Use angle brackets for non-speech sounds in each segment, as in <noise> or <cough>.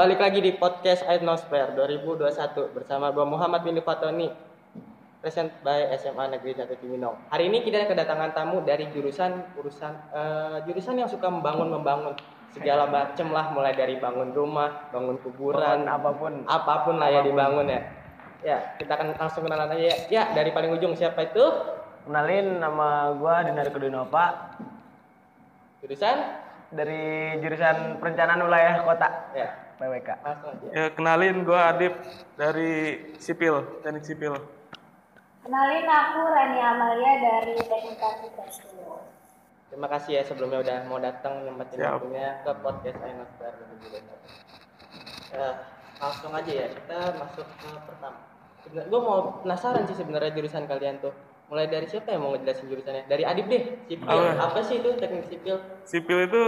Ya, balik lagi di podcast Atmosphere 2021 bersama gua Muhammad bin Fatoni. Present by SMA Negeri 1 Cibinong. Hari ini kita kedatangan tamu dari jurusan urusan eh, jurusan yang suka membangun membangun segala macem lah mulai dari bangun rumah, bangun kuburan, Pohon apa pun. apa pun lah ya dibangun ya. Ya, kita akan langsung kenalan aja ya. Ya, dari paling ujung siapa itu? Kenalin nama gua Dinar Kudinova Jurusan? dari jurusan perencanaan wilayah kota Ya, PWK. Ya, kenalin gue Adip dari sipil, teknik sipil. Kenalin aku Rani Amalia dari Teknik Arsitektur. Terima kasih ya sebelumnya udah mau datang nyempetin waktunya ke podcast Ainosfer Ya, langsung aja ya kita masuk ke pertama. Sebenarnya gue mau penasaran sih sebenarnya jurusan kalian tuh. Mulai dari siapa yang mau ngejelasin jurusannya? Dari Adib deh. Sipil. Apa? Apa sih itu teknik sipil? Sipil itu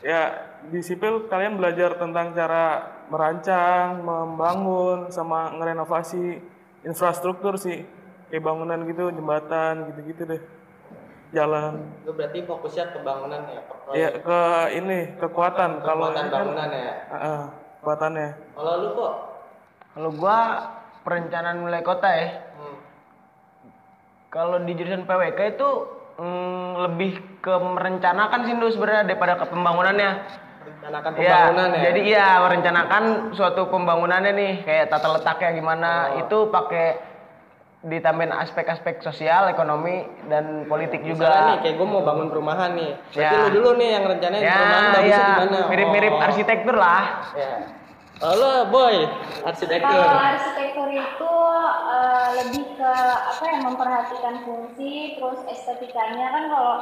ya di sipil kalian belajar tentang cara merancang, membangun, sama ngerenovasi infrastruktur sih. Kayak bangunan gitu, jembatan gitu-gitu deh. Jalan. Itu berarti fokusnya ke bangunan ya, ke proyek, Ya ke ini kekuatan kalau kekuatan kan, bangunan ya. Heeh, kekuatannya. Kalau lu kok Kalau gua perencanaan wilayah kota ya. Kalau di jurusan PWK itu mm, lebih ke merencanakan sih Ndus, sebenarnya daripada ke pembangunannya. merencanakan Iya, pembangunan ya. Jadi iya merencanakan suatu pembangunannya nih kayak tata letaknya gimana Oh. itu pakai ditambahin aspek-aspek sosial, ekonomi dan politik Misalnya juga. nih kayak gue mau bangun perumahan nih. Berarti Ya. lu dulu nih yang rencanain Ya, perumahan bagusnya ya, gimana? mirip-mirip Oh. arsitektur lah. Ya. Halo boy, arsitektur. Kalau arsitektur itu eh, lebih ke apa ya memperhatikan fungsi, terus estetikanya kan kalau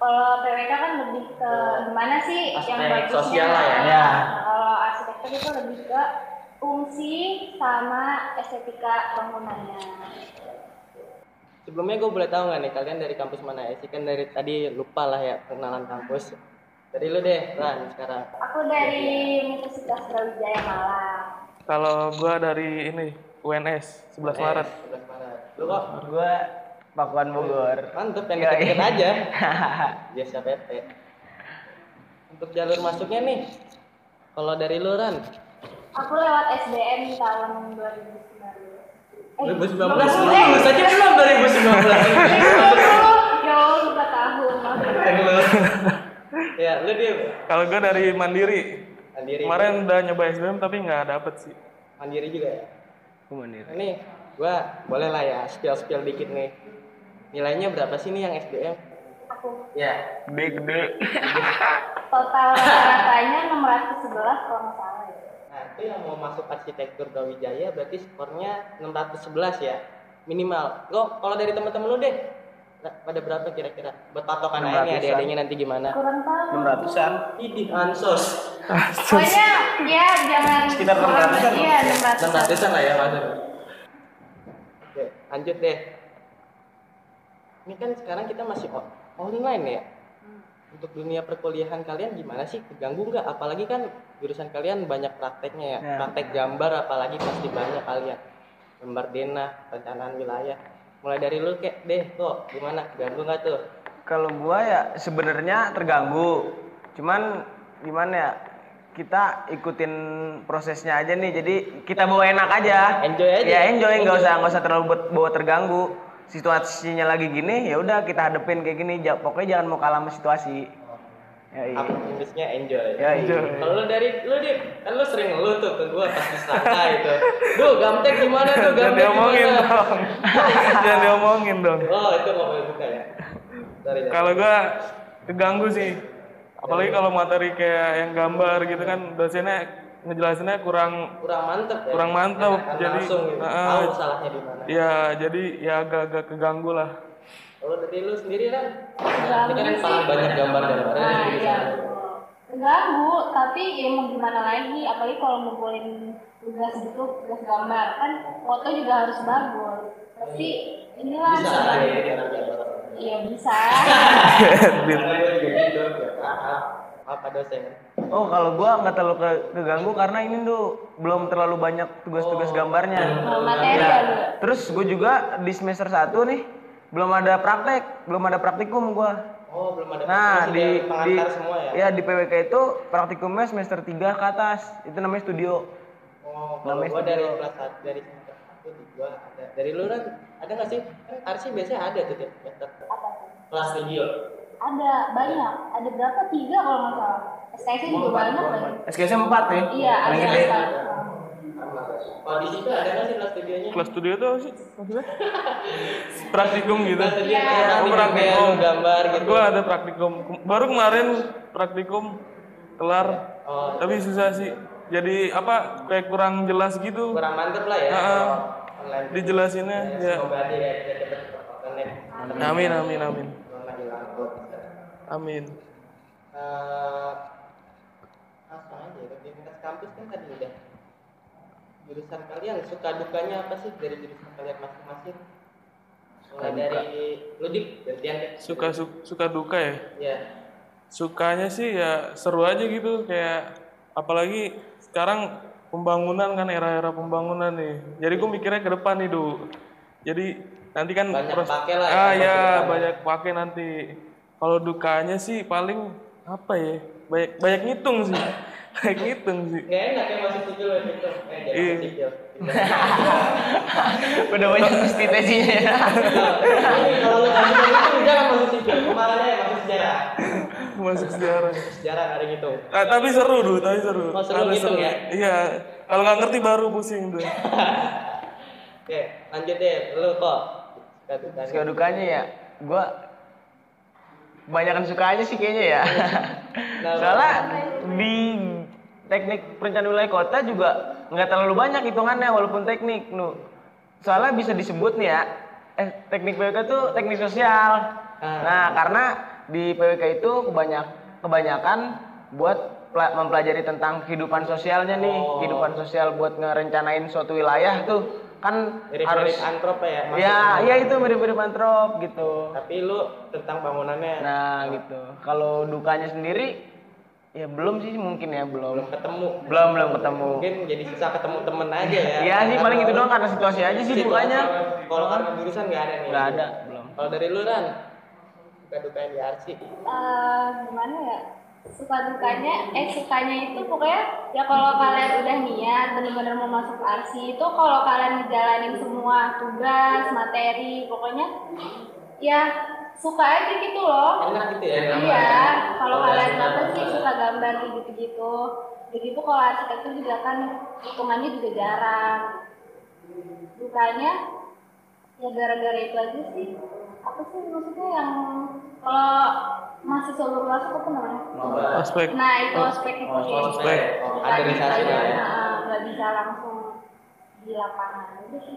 kalau PWK kan lebih ke gimana sih Aspek yang bagusnya. sosial lah ya. Ya. Nah, kalau arsitektur itu lebih ke fungsi sama estetika bangunannya. Sebelumnya gue boleh tahu nggak nih kalian dari kampus mana ya? Sih kan dari tadi lupa lah ya kenalan kampus. Dari lu deh, Ran sekarang. Aku dari Universitas Brawijaya Malang. Kalau gua dari ini UNS 11 Maret. 11 Maret. Lu kok Gua Pakuan Bogor. mantep yang deket-deket aja. <laughs> Biasa PT. Untuk jalur masuknya nih. Kalau dari lu Ran, Aku lewat SBM tahun 2019. Eh, 2019 eh, lulus aja belum 2019. Ya Allah, lupa tahun. Ya, lu dia Kalau gua dari Mandiri. mandiri. Kemarin udah nyoba SBM tapi nggak dapet sih. mandiri juga ya. Aku mandiri. Ini gua boleh lah ya spill-spill dikit nih. Nilainya berapa sih nih yang SBM? Aku Ya, Gede-gede. total <laughs> ratanya 611 kalau nggak salah ya. Nah, itu yang mau masuk arsitektur Brawijaya berarti skornya 611 ya. Minimal. Lo kalau dari teman-teman lu deh pada berapa kira-kira? Buat patokan aja nih 600-an. adik-adiknya nanti gimana? Kurang tahu. 600-an. Idih ansos. Pokoknya ya jangan Sekitar kurang 600-an. Iya, 600. 600-an lah ya Mas. Oke, lanjut deh. Ini kan sekarang kita masih online ya. Untuk dunia perkuliahan kalian gimana sih? Keganggu nggak? Apalagi kan jurusan kalian banyak prakteknya ya. Ya. Praktek gambar apalagi pasti banyak kalian. Gambar denah, perencanaan wilayah. Mulai dari lu kayak deh kok gimana? Keganggu nggak tuh? Kalau gua ya sebenarnya terganggu. Cuman gimana ya? Kita ikutin prosesnya aja nih. Jadi kita bawa enak aja. Enjoy aja. Ya enjoy, nggak usah nggak usah terlalu buat bawa terganggu. Situasinya lagi gini, ya udah kita hadepin kayak gini. Pokoknya jangan mau kalah sama situasi. Ya, iya. Apa Inggrisnya enjoy. Ya, iya. Kalau lu dari lu deh, kan lu sering lu tuh ke gua pas di Strata itu. Duh, gamtek gimana tuh? Jangan Gamtek diomongin gimana? dong. <laughs> Jangan diomongin dong. Oh, itu nggak boleh buka ya. Kalau gua keganggu sih. Apalagi kalau materi kayak yang gambar gitu kan dosennya ngejelasinnya kurang kurang mantep ya. kurang mantep, jadi, langsung gitu. uh, tahu salahnya di mana. ya jadi ya agak-agak keganggu lah. Kalau dari lu sendiri kan, ini kan paling banyak gambar gambar Nah, iya. Terganggu, tapi ya mau gimana lagi, apalagi kalau ngumpulin tugas gitu, tugas gambar kan foto juga harus bagus. Tapi inilah Bisa ya, gambar. Iya bisa. <laughs> Gua juga gitu, ya. Apa dosen? Oh kalau gua nggak terlalu ke- keganggu karena ini tuh belum terlalu banyak tugas-tugas gambarnya. Kalau materi Ya. Terus gue juga di semester 1 nih belum ada praktek, belum ada praktikum gua. Oh, belum ada Nah, di- pengantar di- semua ya. Ya di PWK itu praktikumnya semester 3 ke atas. Itu namanya studio. Oh, kalau Namanya gua dari studio. kelas satu dari semester satu di gua ada. Dari lu kan ada nggak sih? Kan Arsi biasanya ada tuh tiap semester. Apa tuh? Kelas video. Ada banyak. Ada berapa? Tiga kalau nggak salah. SKS juga banyak lagi. SKS 4 ya. Iya, ada. Kalau di situ ada nggak sih kelas videonya? Kelas studio itu apa sih? Maksudnya? <laughs> praktikum gitu. Kelas Iya. kayak praktikum gambar gitu. Gua ada praktikum. Baru kemarin praktikum kelar. Oh, Tapi susah sih. Jadi apa kayak kurang jelas gitu. kurang mantep lah ya. Heeh. Online. Dijelasinnya ya. Semoga aja ya kita cepet online. Amin amin amin. Amin. Eh, apa aja ya? Rutinitas kampus kan tadi udah. Jurusan kalian suka dukanya apa sih dari jurusan kalian masing-masing? Mulai dari lu dik, gantian deh. Suka su- suka duka ya. Ya. Sukanya sih ya seru aja gitu kayak apalagi sekarang pembangunan kan era-era pembangunan nih. Jadi gue mikirnya ke depan nih, Du. Jadi nanti kan Banyak pros- pakai lah ya, Ah ya, depan. banyak pakai nanti. Kalau dukanya sih paling apa ya? Banyak banyak ngitung sih. Banyak <laughs> ngitung sih. Gak enak ya masuk sipil lo gitu. Eh, jadi Iya. masuk sipil. <laughs> Udah banyak mesti tesinya ya. Kalau lu masuk itu jangan masuk sipil. Kemarin aja masuk sejarah. Masuk sejarah. Sejarah nggak ada gitu. Ah, tapi seru, Du. Tapi seru. Oh, seru Ada ngitung ya? Iya. Kalau nggak ngerti baru pusing tuh. <laughs> Oke, lanjut deh. Lu kok. Suka dukanya. Ya, gua kebanyakan suka aja sih kayaknya ya. Nah, Soalnya di teknik perencanaan wilayah kota juga nggak terlalu banyak hitungannya walaupun teknik nu. Soalnya bisa disebut nih ya, eh, teknik PWK itu teknik sosial. Ah. Nah karena di PWK itu kebanyak kebanyakan buat pela- mempelajari tentang kehidupan sosialnya nih, Oh. kehidupan sosial buat ngerencanain suatu wilayah tuh kan Mirip-mirip harus antrop ya. Ya, iya itu mirip-mirip antrop gitu. Tapi lu tentang bangunannya Nah, gitu. Kalau dukanya sendiri ya belum sih mungkin ya, belum belum. ketemu. Belum belum ketemu. Mungkin jadi susah ketemu temen aja ya. Iya sih paling itu doang karena situasi aja sih dukanya. Kalau karena jurusan nggak ada nih. Nggak ada, belum. Kalau dari lu kan suka dukanya di arsi. Eh, gimana ya suka dukanya eh sukanya itu pokoknya ya kalau kalian udah niat bener-bener mau masuk arsi itu kalau kalian ngejalanin semua tugas materi pokoknya ya suka aja gitu loh Enak gitu ya. iya kalau Oh, kalian ya, apa sih suka gambar kayak gitu-gitu begitu kalau arsitektur juga kan hitungannya juga jarang dukanya ya gara-gara itu aja sih apa sih maksudnya yang kalau masih baru masuk apa namanya Aspek. nah itu aspek itu Oh, ya. ospek. Kaderisasi bisa- lah ya. nah, nggak bisa langsung di lapangan itu sih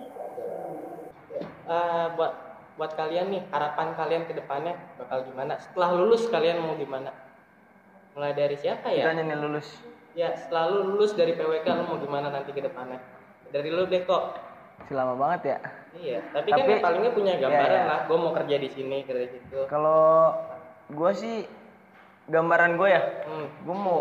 Eh, buat buat kalian nih harapan kalian ke depannya bakal gimana? Setelah lulus kalian mau gimana? Mulai dari siapa ya? Kitanya nih lulus. Ya, setelah lu lulus dari PWK lu mau gimana nanti ke depannya? Dari lu deh kok. Masih lama banget ya. Iya, tapi, Tapi- kan palingnya punya gambaran Iya, iya. lah. Gue mau kerja di sini, kerja di situ. Kalau gua sih gambaran gue ya, Hmm. gua mau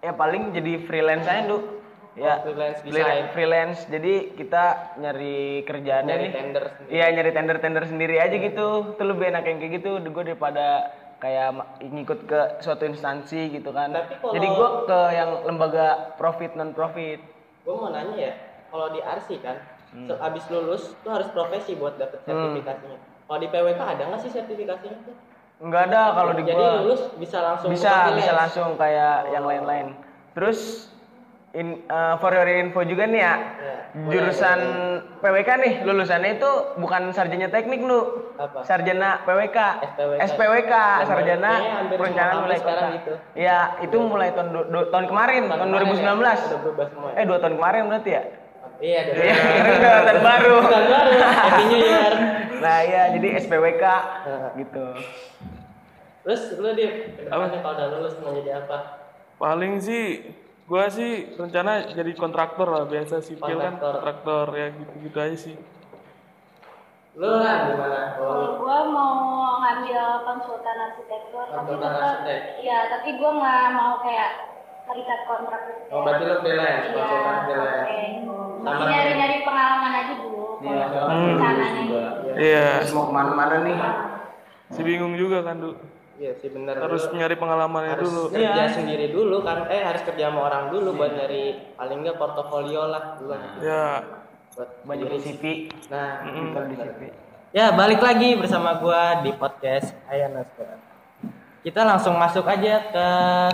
ya paling jadi freelance aja dulu. Ya, Oh, freelance free- design. freelance. Jadi kita nyari kerjaan Nyari nih. tender. Iya nyari tender-tender sendiri aja gitu. Itu lebih enak yang kayak gitu. Gue daripada kayak ngikut ke suatu instansi gitu kan. Tapi kalau- Jadi gue ke yang lembaga profit non profit. Gue mau nanya ya, kalau di RC kan, Hmm. abis lulus tuh harus profesi buat dapet sertifikasinya. Kalau di PWK ada nggak sih sertifikasinya tuh? Enggak ada kalau di Jadi gua. lulus bisa langsung bisa bisa freelance? langsung kayak yang lain-lain. Terus in, uh, for your info juga nih ya. Ya, Jurusan PWK nih lulusannya itu bukan sarjana teknik lu. Apa? Sarjana PWK. SPWK. SPWK, sarjana perencanaan sekarang kota. gitu. Iya, itu mulai tahun du- tahun kemarin, tahun, kemarin 2019. ya? Ya? Eh, dua tahun kemarin berarti ya? Iya, udah Iya, udah tahun baru. Tahun baru. Happy New Year. Nah, iya, jadi SPWK gitu. Terus lu di ke depannya kalau udah lulus mau jadi apa? Paling sih gua sih rencana jadi kontraktor lah biasa sipil kan Kontraktor. kontraktor ya gitu-gitu aja sih. Lu kan gimana? Kalau gua mau ngambil konsultan arsitektur, tapi Konsultan tetap, arsitek. iya, tapi gua nggak mau kayak terikat kontrak. gitu Oh, berarti lu freelance, Iya, konsultan freelance. oke. Sama- Masih nyari-nyari pengalaman aja dulu. Iya, Hmm. rencananya. Iya, Terus mau ke mana-mana nih. si bingung juga kan, Du. Iya sih bener. harus Lu nyari pengalamannya harus dulu kerja Iya. sendiri dulu kan. Eh harus kerja sama orang dulu buat nyari paling nggak portofolio lah dulu. ya Buat banyak CV Nah, kalau di CV Ya, balik lagi bersama gua di podcast Ayanosfer. Kita langsung masuk aja ke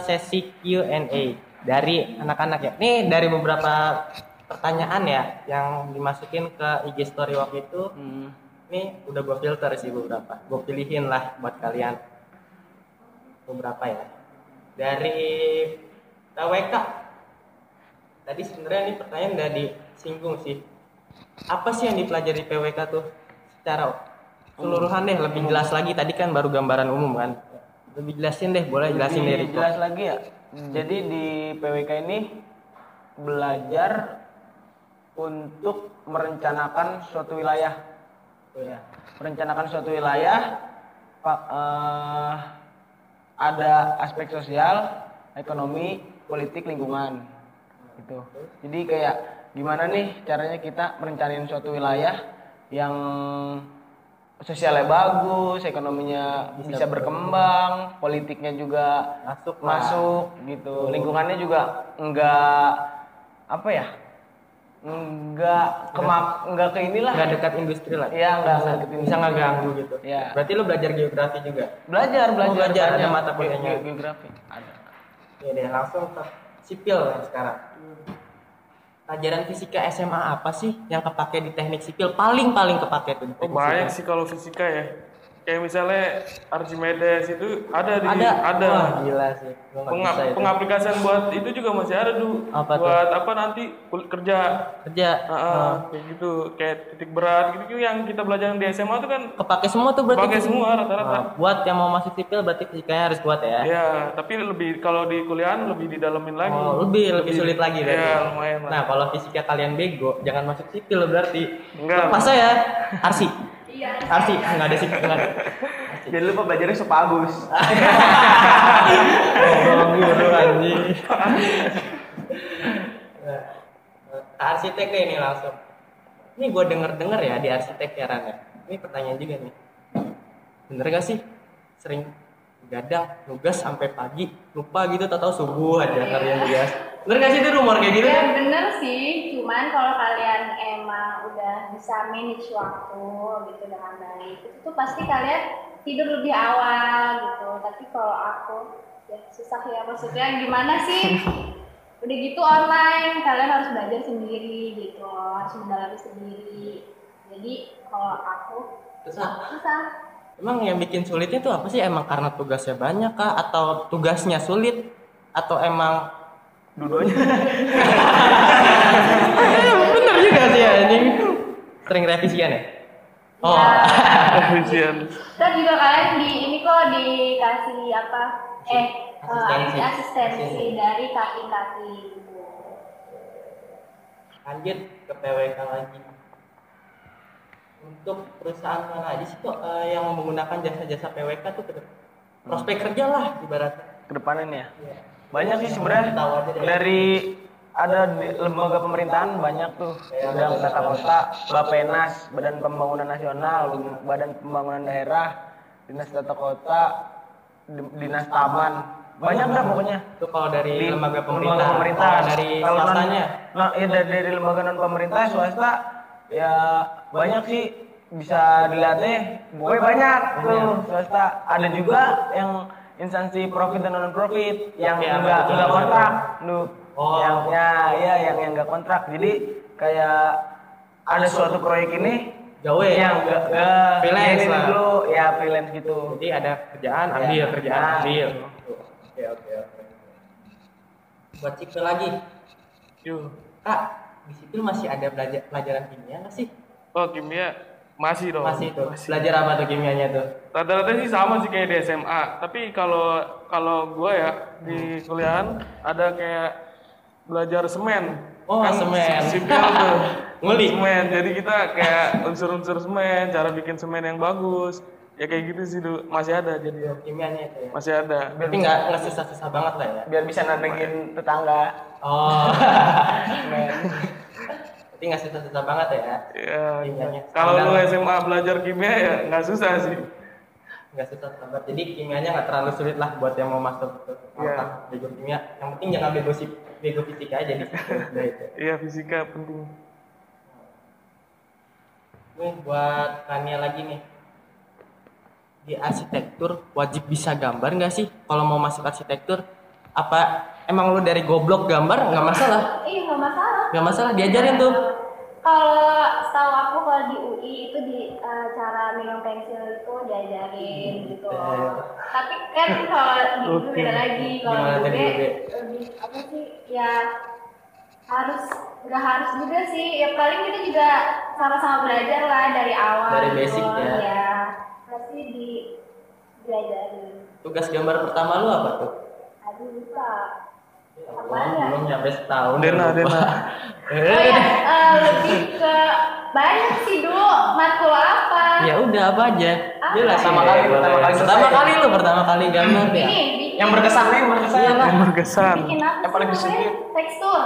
sesi Q&A dari anak-anak ya. Nih dari beberapa pertanyaan ya yang dimasukin ke IG story waktu itu. hmm. Nih udah gua filter sih beberapa. Gua pilihin lah buat kalian. Beberapa ya. Dari TWK. Tadi sebenarnya ini pertanyaan udah disinggung sih. Apa sih yang dipelajari PWK tuh secara keseluruhan deh lebih jelas lagi tadi kan baru gambaran umum kan. Lebih jelasin deh, boleh jelasin Lebih dari jelas lagi ya jadi di PWK ini belajar untuk merencanakan suatu wilayah ya merencanakan suatu wilayah pak eh, ada aspek sosial ekonomi politik lingkungan gitu jadi kayak gimana nih caranya kita merencanain suatu wilayah yang sosialnya bagus ekonominya bisa berkembang politiknya juga masuk lah. masuk gitu lingkungannya juga enggak apa ya enggak kemak enggak ke inilah nggak dekat industri lah. Iya, nggak nggak dekat bisa nggak ganggu gitu. Iya. Berarti lu belajar geografi juga. belajar belajar, belajar, ada mata kuliahnya. Ge- geografi ada Iya deh, langsung ke sipil kan sekarang. Pelajaran fisika SMA apa sih yang kepake di teknik sipil? Paling paling kepake tuh oh, banyak sih kalau fisika ya kayak misalnya Archimedes itu ada di Ada. ada Wah, gila sih. Itu. pengaplikasian buat itu juga masih ada tuh Apa tuh? buat apa nanti kerja Kerja. Ah, ah, kayak gitu kayak titik berat gitu, gitu yang kita belajar di SMA itu kan Kepake semua tuh berarti. pakai semua rata-rata Nah, buat yang mau masuk sipil berarti fisikanya harus kuat ya. ya tapi lebih kalau di kuliahan lebih didalemin lagi Oh, lebih lebih sulit lagi berarti. ya lumayan lah Nah, kalau fisika kalian bego, jangan masuk sipil berarti. Enggak. Lepas ya, <laughs> Arsi. Arsi, enggak ada sipil enggak ada. <laughs> jangan lupa belajarnya sepagus Oh, guru anjing. Nah, arsitek deh ini langsung. Ini gue denger-denger ya di arsitek ya Ran ya. Ini pertanyaan juga nih. Bener gak sih sering gadang nugas sampai pagi lupa gitu atau tahu subuh aja kalian nugas. Bener gak sih itu rumor kayak gitu? Ya bener sih, cuman kalau kalian emang udah bisa manage waktu gitu dengan baik, itu tuh pasti kalian tidur lebih awal gitu. Tapi kalau aku ya susah ya maksudnya gimana sih? <laughs> Udah gitu online, kalian harus belajar sendiri gitu, harus mendalami sendiri. Jadi kalau aku Susah. susah. Emang yang bikin sulitnya tuh apa sih? Emang karena tugasnya banyak kah? Atau tugasnya sulit? Atau emang dua-duanya <laughs> bener juga sih ini sering revisian ya? Oh, <laughs> Ya, Efisien. Dan juga kalian di ini kok dikasih apa? Eh, Asistensi. eh, asistensi dari kaki-kaki lanjut ke PWK lagi. Untuk perusahaan mana aja sih kok eh, yang menggunakan jasa-jasa PWK tuh ke prospek kerja lah ibaratnya. ke depannya nih ya Iya. Banyak sih sebenarnya. Deh. dari ada di lembaga pemerintahan banyak tuh. Bidang tata kota Bapenas Badan Pembangunan Nasional Badan Pembangunan Daerah Dinas Tata Kota Di- Dinas Taman. Banyak dah pokoknya. Itu kalau dari di lembaga lembaga pemerintah, pemerintah. Kalau dari Kalau swastanya. nah, iya dari, dari lembaga non pemerintah swasta ya banyak sih. Bisa dilihatnya gue banyak tuh swasta. Ada juga yang instansi profit dan non profit yang apa enggak tuh? enggak kontrak lu Oh. yang ya ya yang yang enggak kontrak jadi kayak ada suatu proyek ini Gawe. yang enggak enggak Freelance lah. dulu ya freelance gitu Jadi ada kerjaan ambil, Ya. kerjaan Nah, ambil. Oke oke oke. Buat sipil lagi, Yuk. kak di sipil masih ada belajar pelajaran kimia nggak sih? Oh kimia masih dong. Masih itu. Belajar apa tuh kimianya tuh? Rata-rata sih sama sih kayak di SMA. Tapi kalau kalau gua ya di kuliahan ada kayak belajar semen. Oh, semen. Sipil tuh. <laughs> Ngulik. Semen. Jadi kita kayak unsur-unsur semen, cara bikin semen yang bagus. Ya kayak gitu sih Du. masih ada jadi Kimianya itu ya. masih ada. Tapi nggak nggak susah-susah banget lah ya. biar bisa nandengin tetangga Oh. <laughs> Tapi nggak susah-susah banget ya. Ya, Kimianya. kalau lu. SMA belajar kimia ya nggak susah sih. Nggak susah sabar jadi kimianya nggak terlalu sulit lah buat yang mau masuk ke Iya. otak bego kimia. Yang penting jangan bego sip bego fisika aja di udah <laughs> itu. Iya fisika penting. nih buat Kania lagi nih. Di arsitektur wajib bisa gambar nggak sih? Kalau mau masuk arsitektur apa emang lu dari goblok gambar? Nggak masalah. Iya nggak masalah. nggak masalah diajarin tuh Kalau setahu aku kalau di UI itu di eh, cara minum pensil itu diajarin gitu. Iya. Tapi kan kalau di beda lagi. Kalau di UB lebih apa sih ya harus nggak harus juga sih. Ya paling kita juga sama-sama belajar lah dari awal. Dari gitu. basic ya. Iya. Pasti di diajarin. tugas gambar pertama lu apa tuh Aduh lupa. belum Apaan ya? belum nyampe setahun Dena, udah lupa. <laughs> Oh ya, eh, lebih ke banyak sih dulu matkul apa? ya udah apa aja Apa? jelas ya, kali, pertama kali pertama selesai. kali lu pertama kali gambar ya Ini Yang berkesan nih, yang berkesan. Yang berkesan. apa Yang paling disebut. Tekstur.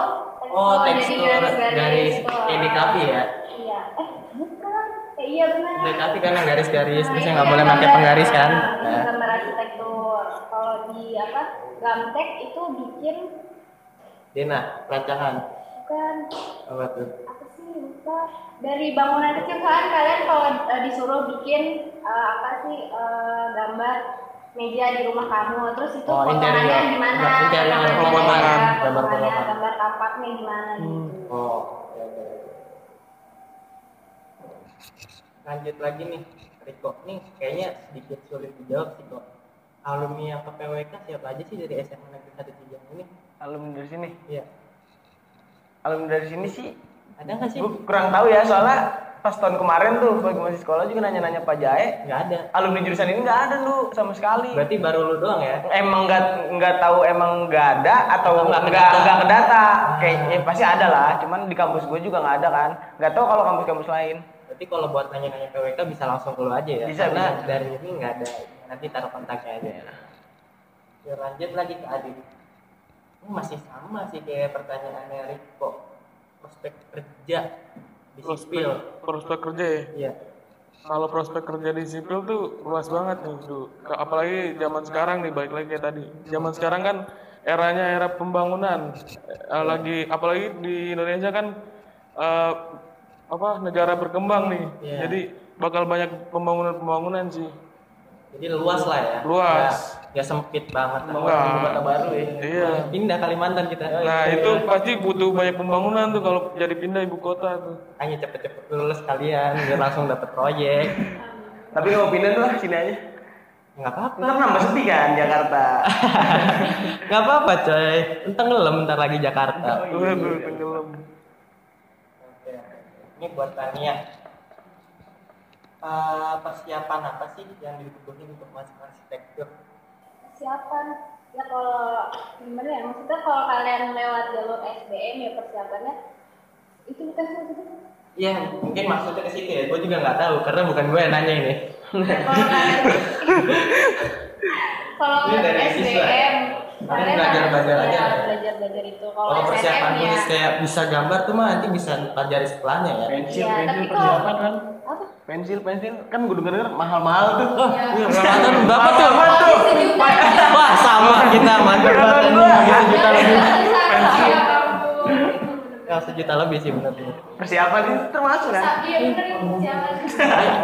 oh tekstur kayak di kafe ya Iya. Eh, bukan. Eh, iya benar. kafe kan yang garis-garis Nah, biasanya nggak boleh pakai penggaris kan nah, Nah, gambar arsitektur. Kalau di apa? Gamtek itu bikin Dena rancangan bukan? Apa tuh? Apa sih? Lupa. Dari bangunan kecil kan kalian kalau eh, disuruh bikin eh, apa sih eh, gambar meja di rumah kamu. Terus itu Oh, potongannya interior. gimana Gambar interior, Gambar pemotongan. Gambar pemotongan. gambar tampaknya gimana gitu. Oh lanjut lagi nih Riko nih kayaknya sedikit sulit dijawab sih kok. Alumni yang ke PWK siapa aja sih dari SMA Negeri 13 ini? Alumni dari sini. iya Alumni dari sini sih ada nggak sih? gue kurang tahu ya soalnya pas tahun kemarin tuh bagi masih sekolah juga nanya-nanya Pak Jae. Nggak ada. Alumni jurusan ini nggak ada lu sama sekali. Berarti baru lu doang ya? Emang nggak nggak tahu emang nggak ada atau nggak nggak kedata. nggak kedata. Kayak ya pasti ada lah cuman di kampus gue juga nggak ada kan. Nggak tahu kalau kampus-kampus lain. Berarti kalau buat nanya-nanya PWK bisa langsung ke lu aja ya? Bisa, karena bisa. dari ini nggak ada nanti taruh kontaknya aja ya. Lanjut lagi ke Adit masih sama sih kayak pertanyaannya Riko prospek kerja di Prospek, sipil prospek kerja ya. iya Kalau prospek kerja di sipil tuh luas banget nih tuh. Apalagi zaman sekarang nih baik lagi kayak tadi. Zaman sekarang kan eranya era pembangunan. Eh, lagi apalagi di Indonesia kan eh, apa negara berkembang nih. Iya. Jadi bakal banyak pembangunan-pembangunan sih. jadi luas lah ya Luas. nggak nggak sempit banget. Pembangunan ibu kota baru ya. Iya. pindah Kalimantan kita. Nah itu pasti butuh banyak pembangunan tuh kalau jadi pindah ibu kota tuh. hanya cepet-cepet lulus kalian biar langsung dapet proyek tapi kalau pindah tuh lah sini aja. Nggak apa-apa. Ntar nambah sepi kan Jakarta. <laughs> Nggak apa-apa coy. Entar ngelem ntar lagi Jakarta. Tuh tuh tenggelam. Oke, ini buat Tania. Eh, persiapan apa sih yang dibutuhin untuk masuk arsitektur? Persiapan? Ya kalau gimana ya? Maksudnya kalau kalian lewat jalur SBM ya persiapannya itu bukan sih Iya, mungkin maksudnya ke situ ya. Gue juga nggak tahu karena bukan gue yang nanya ini. <laughs> kalau kalian kalau dari SBM ya? Kalian belajar-belajar aja. Ya, ya? belajar belajar itu. Kalau Kalau persiapan SNM ya. tulis kayak bisa gambar tuh mah nanti bisa pelajari setelahnya ya. pensil Iya, pensil persiapan kalau- kan apa? Pensil pensil. Kan gue denger denger mahal mahal tuh Iya, Ramadan berapa tuh? tuh? Sejuta Wah, sama kita mantap banget. sejuta lebih. ya Yang sejuta lebih sih benar-benar. persiapan itu termasuk kan iya bener itu persiapan.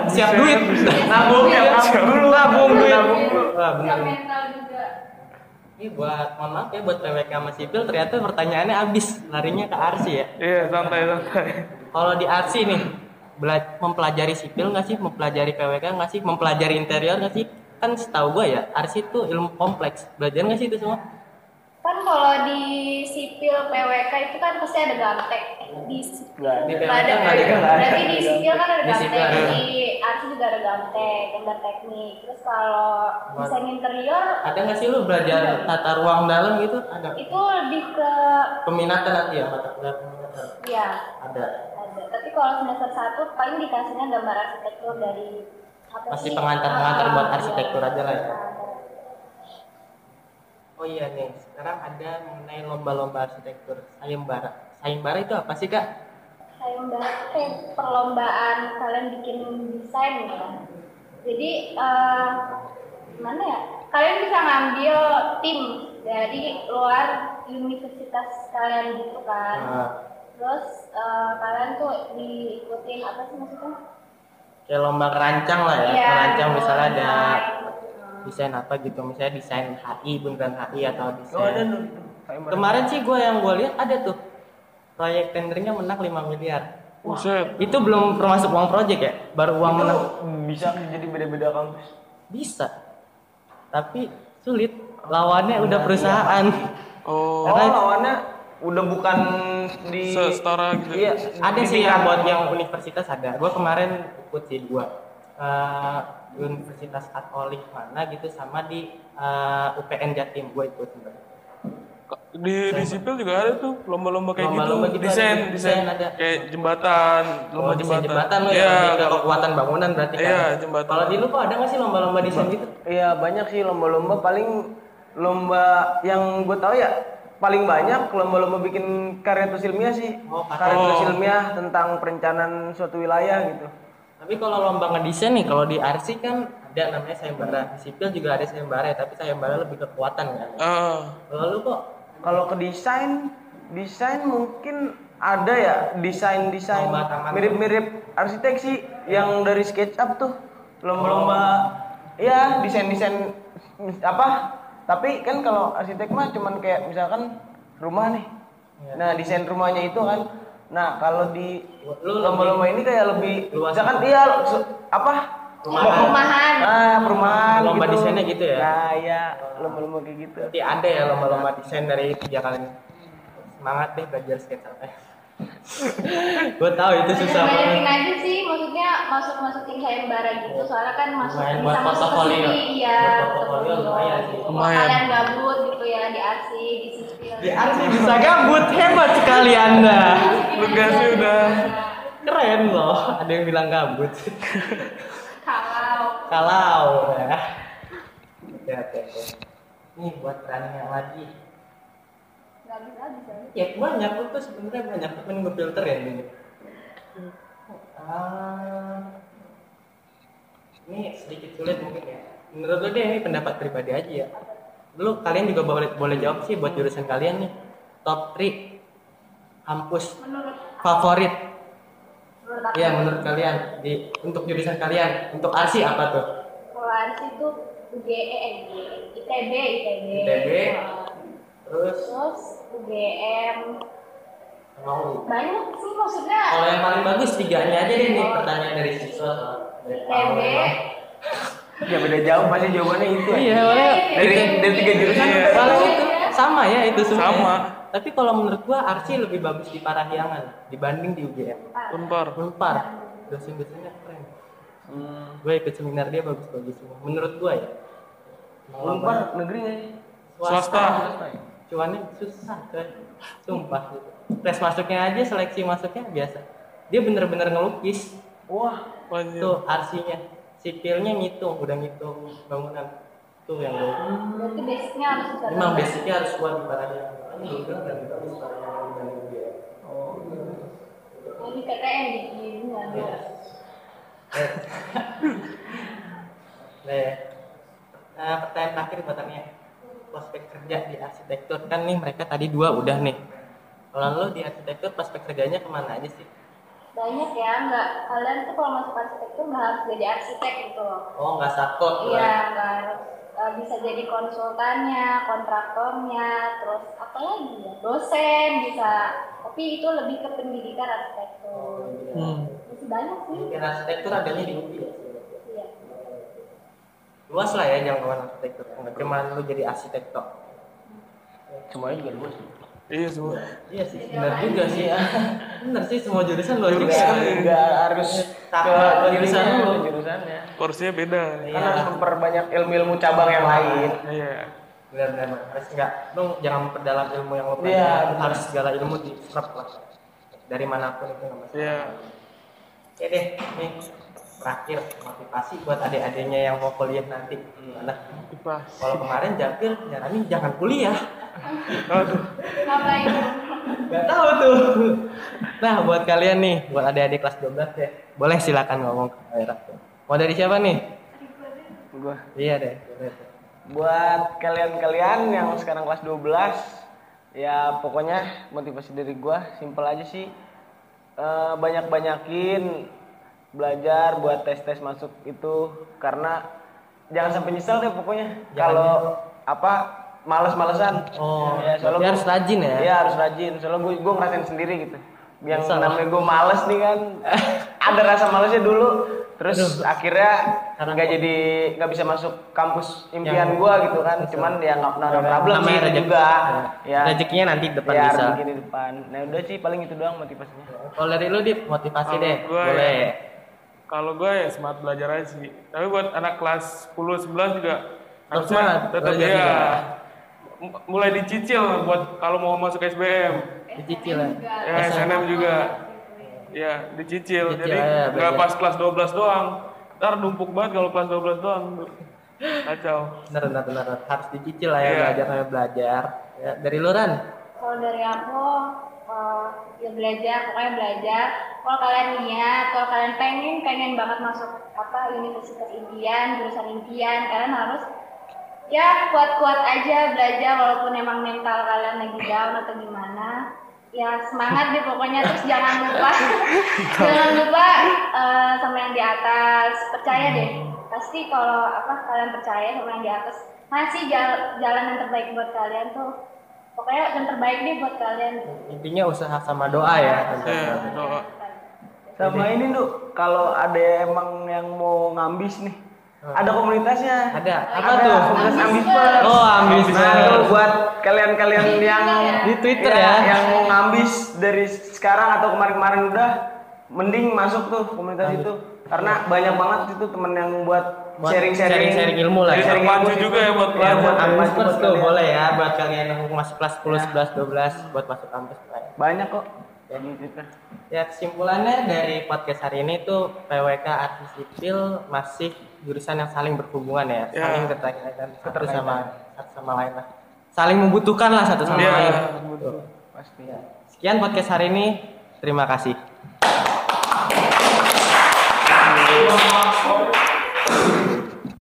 Siap duit. nabung ya nabung. Dulu nabung dulu nabung dulu Wah, siap benar. mental juga Ini buat mohon maaf ya buat PWK sama sipil ternyata pertanyaannya habis larinya ke arsi ya. Iya santai santai. Kalau di arsi nih mempelajari sipil nggak sih, mempelajari PWK nggak sih, mempelajari interior nggak sih? Kan setahu gua ya arsi itu ilmu kompleks. Belajar nggak sih itu semua? Kan kalau di sipil PWK itu kan pasti ada gamtek di Nggak ada. Di PWK ada berarti di sipil kan ada sipil ada. di arsi juga ada gamtek gambar teknik terus kalau desain interior Ada nggak sih lu belajar tata ruang dalam gitu? Ada. itu lebih ke Peminatan nanti ya mata kuliah peminatan. ya Ada. ada tapi kalau semester satu paling dikasihnya gambar arsitektur dari apa Masih sih? pengantar-pengantar Ah, buat iya. arsitektur aja lah ya. Oh iya nih, sekarang ada mengenai lomba-lomba arsitektur sayembara. Sayembara itu apa sih kak? sayembara kayak perlombaan kalian bikin desain ya Jadi eh gimana ya? Kalian bisa ngambil tim dari luar universitas kalian gitu kan. Nah, Terus eh, kalian tuh diikutin apa sih maksudnya? kayak lomba kerancang lah ya. Iya, kerancang misalnya ada. Desain apa gitu, misalnya desain HI, bundaran HI atau desain. Oh ada Kemarin sih gue yang gue lihat ada tuh proyek tendernya menang 5 miliar. Buset. Itu belum termasuk uang proyek ya, baru uang menang. bisa jadi beda-beda kampus. Bisa, tapi sulit. Lawannya udah perusahaan. Oh, Oh, Karena- lawannya udah bukan di setara gitu. Iya, Ada di sih yang buat yang universitas ada. Gue kemarin ikut sih dua. Universitas Katolik mana gitu sama di eh, UPN Jatim gue ikut sebenarnya. Di, di sipil juga ada tuh lomba-lomba kayak gitu. gitu desain, ada. desain, Desain ada. Kayak jembatan, lomba Oh, jembatan. jembatan ya, kalau- kekuatan bangunan berarti kan. Iya, jembatan. Kalau di lu kok ada nggak sih lomba-lomba desain gitu? Iya banyak sih lomba-lomba paling lomba yang gue tahu ya paling banyak lomba-lomba bikin karya tulis ilmiah sih Oh, karya oh. tulis ilmiah tentang perencanaan suatu wilayah gitu Tapi kalau lomba ngedesain nih, kalau di RC kan ada namanya sayembara. Di sipil juga ada sayembara, ya, tapi sayembara lebih kekuatan kan. Ah, Kalau lu kok kalau ke desain desain mungkin ada ya desain desain mirip-mirip arsitek sih yang dari SketchUp tuh lomba-lomba ya desain desain apa tapi kan kalau arsitek mah cuman kayak misalkan rumah nih Iya. nah desain rumahnya itu kan nah kalau di lomba-lomba ini kayak lebih luas. misalkan iya su- apa Rumahan. Perumahan. ah perumahan Lomba gitu. desainnya gitu ya? nah ya lomba-lomba kayak gitu Berarti ada ya lomba-lomba desain dari tiga kali. Semangat deh belajar SketchUp. <laughs> gue tahu itu susah banyakin banget. aja sih maksudnya masuk masukin sayembara gitu soalnya kan masuk Lumayan bisa buat masuk ke portofolio. sini iya Buat portofolio lumayan sih. Lumayan. kalian gabut gitu ya di RC di sipil Di RC bisa gabut, hebat sekali anda. lu gak sih udah Keren loh, ada yang bilang gabut. kalau Kalau ya. Oke, oke. Nih buat running yang lagi. Nggak bisa bisa Ya banyak tuh sebenarnya banyak tapi gue filter ya ini. Ah, ini sedikit sulit mungkin ya. Menurut lo deh ini pendapat pribadi aja ya. Lu kalian juga boleh boleh jawab sih buat jurusan kalian nih. Top 3 kampus menurut favorit. menurut Iya menurut kalian di untuk jurusan kalian untuk arsi apa tuh? kalau RC itu UGE ITB ITB ITB. Nah, Terus terus UGM UI. banyak sih maksudnya Kalau yang paling bagus tiganya aja deh nih pertanyaan dari siswa ITB ya beda jauh pasti jawabannya itu ya. Iya, makanya dari dari tiga jurusan Iya. Kalau itu. sama ya itu semua. Sama. Tapi kalau menurut gua Arsi lebih bagus di Parahyangan dibanding di UGM. unpar. Unpar dosen-dosennya keren. Hmm. Gue ikut seminar dia bagus-bagus semua. Menurut gua ya. Unpar negeri nggak sih? Swasta. Cuannya susah coy. Sumpah. Tes masuknya aja seleksi masuknya biasa. Dia bener-bener ngelukis. Wah, Lanjut. Tuh arsinya. Sipilnya ngitung, udah ngitung bangunan. Tuh yang gue. berarti basicnya harus bisa Memang basicnya harus kuat di. Oh, ini PTN di. Nah, ya. <laughs> Nah, pertanyaan terakhir buat tanya prospek kerja di arsitektur kan nih mereka tadi dua udah nih. Kalau lo di arsitektur prospek kerjanya ke mana aja sih? banyak ya nggak kalian tuh kalau masuk arsitektur nggak harus jadi arsitek gitu loh Oh nggak sakot iya nggak harus bisa jadi konsultannya kontraktornya terus apa lagi ya dosen bisa tapi itu lebih ke pendidikan arsitektur Hmm. masih banyak sih Mungkin arsitektur adanya di UPI ya. Luas lah ya jangkauan arsitektur. Nggak cuma lo jadi arsitek tok. semuanya juga luas. Iya semua. Iya sih, benar juga sih ya. <laughs> Benar sih semua jurusan luas juga. Enggak, enggak harus ke jurusan lu. jurusannya. Porsinya beda. Iya. Kan harus memperbanyak ilmu-ilmu cabang yang lain. Iya. benar benar harus enggak lu jangan memperdalam ilmu yang lo Iya, harus segala ilmu diserap lah dari mana pun itu nggak masalah Iya. oke deh nih terakhir motivasi buat adik-adiknya yang mau kuliah nanti gimana Kipas. kalau kemarin Japil nyaranin jangan kuliah Aduh. ngapain nggak tahu tuh nah buat kalian nih buat adik-adik kelas 12 ya boleh silakan ngomong ke kamera mau dari siapa nih Gua. Iya deh. Buat kalian-kalian yang sekarang kelas 12 ya pokoknya motivasi dari gua simpel aja sih. Eh, banyak-banyakin belajar buat tes-tes masuk itu karena jangan sampai nyesel deh pokoknya. Kalau apa males-malesan. Oh, ya, soalnya gua- harus rajin ya? Iya, harus rajin. Soalnya gue gue ngerasain sendiri gitu. Yang Bisa namanya gue males nih kan. <laughs> ada rasa malesnya dulu. Terus akhirnya Karena nggak jadi nggak bisa masuk kampus impian gue gitu kan. Cuman ya nggak pernah ada problem sih rezeki. juga. Ya. Ya. Rezekinya nanti depan ya, bisa. di depan. Nah udah sih paling itu doang motivasinya. Kalau dari lu Dip, motivasi Kalau deh. gua Boleh. ya, Kalau gue ya semangat belajar aja sih. Tapi buat anak kelas 10 11 juga Harus semangat tetap ya juga. mulai dicicil buat kalau mau masuk SBM. Dicicil ya. Ya SNM juga. Ya, dicicil. Jadi aja, nggak belajar. pas kelas 12 doang. Ntar numpuk banget kalau kelas 12 doang. Kacau. Benar, benar, benar. Harus dicicil lah ya Iya. belajar sampai belajar. Ya, dari lu Ran? Kalau dari aku eh, ya belajar, pokoknya belajar. Kalau kalian niat, kalau kalian pengen pengen banget masuk apa universitas impian, jurusan impian, kalian harus ya kuat-kuat aja belajar walaupun emang mental kalian lagi down atau gimana. Ya semangat deh pokoknya terus jangan lupa <laughs> jangan lupa eh, sama yang di atas percaya deh pasti kalau apa kalian percaya sama yang di atas masih jal- jalan yang terbaik buat kalian tuh pokoknya yang terbaik nih buat kalian Intinya usaha sama doa ya. Ya, doa. Sama ini tuh kalau ada emang yang mau ngambis nih. Ada komunitasnya. Ada. Apa Ada tuh? komunitas ambisers. Oh, ambisers. Nah, itu buat kalian-kalian yang Di Twitter Iya, ya. yang mau ngambis dari sekarang atau kemarin-kemarin udah mending masuk tuh komunitas itu karena banyak banget itu temen yang Buat sharing-sharing sharing-sharing ilmu lah ya. sharing Terpacu ilmu juga ya buat pelajar. buat buat tuh kalian. boleh ya buat kalian yang masuk kelas 10, 11, 12 buat masuk kampus lah ya. banyak kok Twitter. Ya kesimpulannya dari podcast hari ini tuh PWK Arti Sipil masih jurusan yang saling berhubungan ya, Ya. saling keterkaitan satu sama satu sama lain lah, saling membutuhkan lah satu sama Ya, lain. betul. Pasti. Sekian podcast hari ini, terima kasih.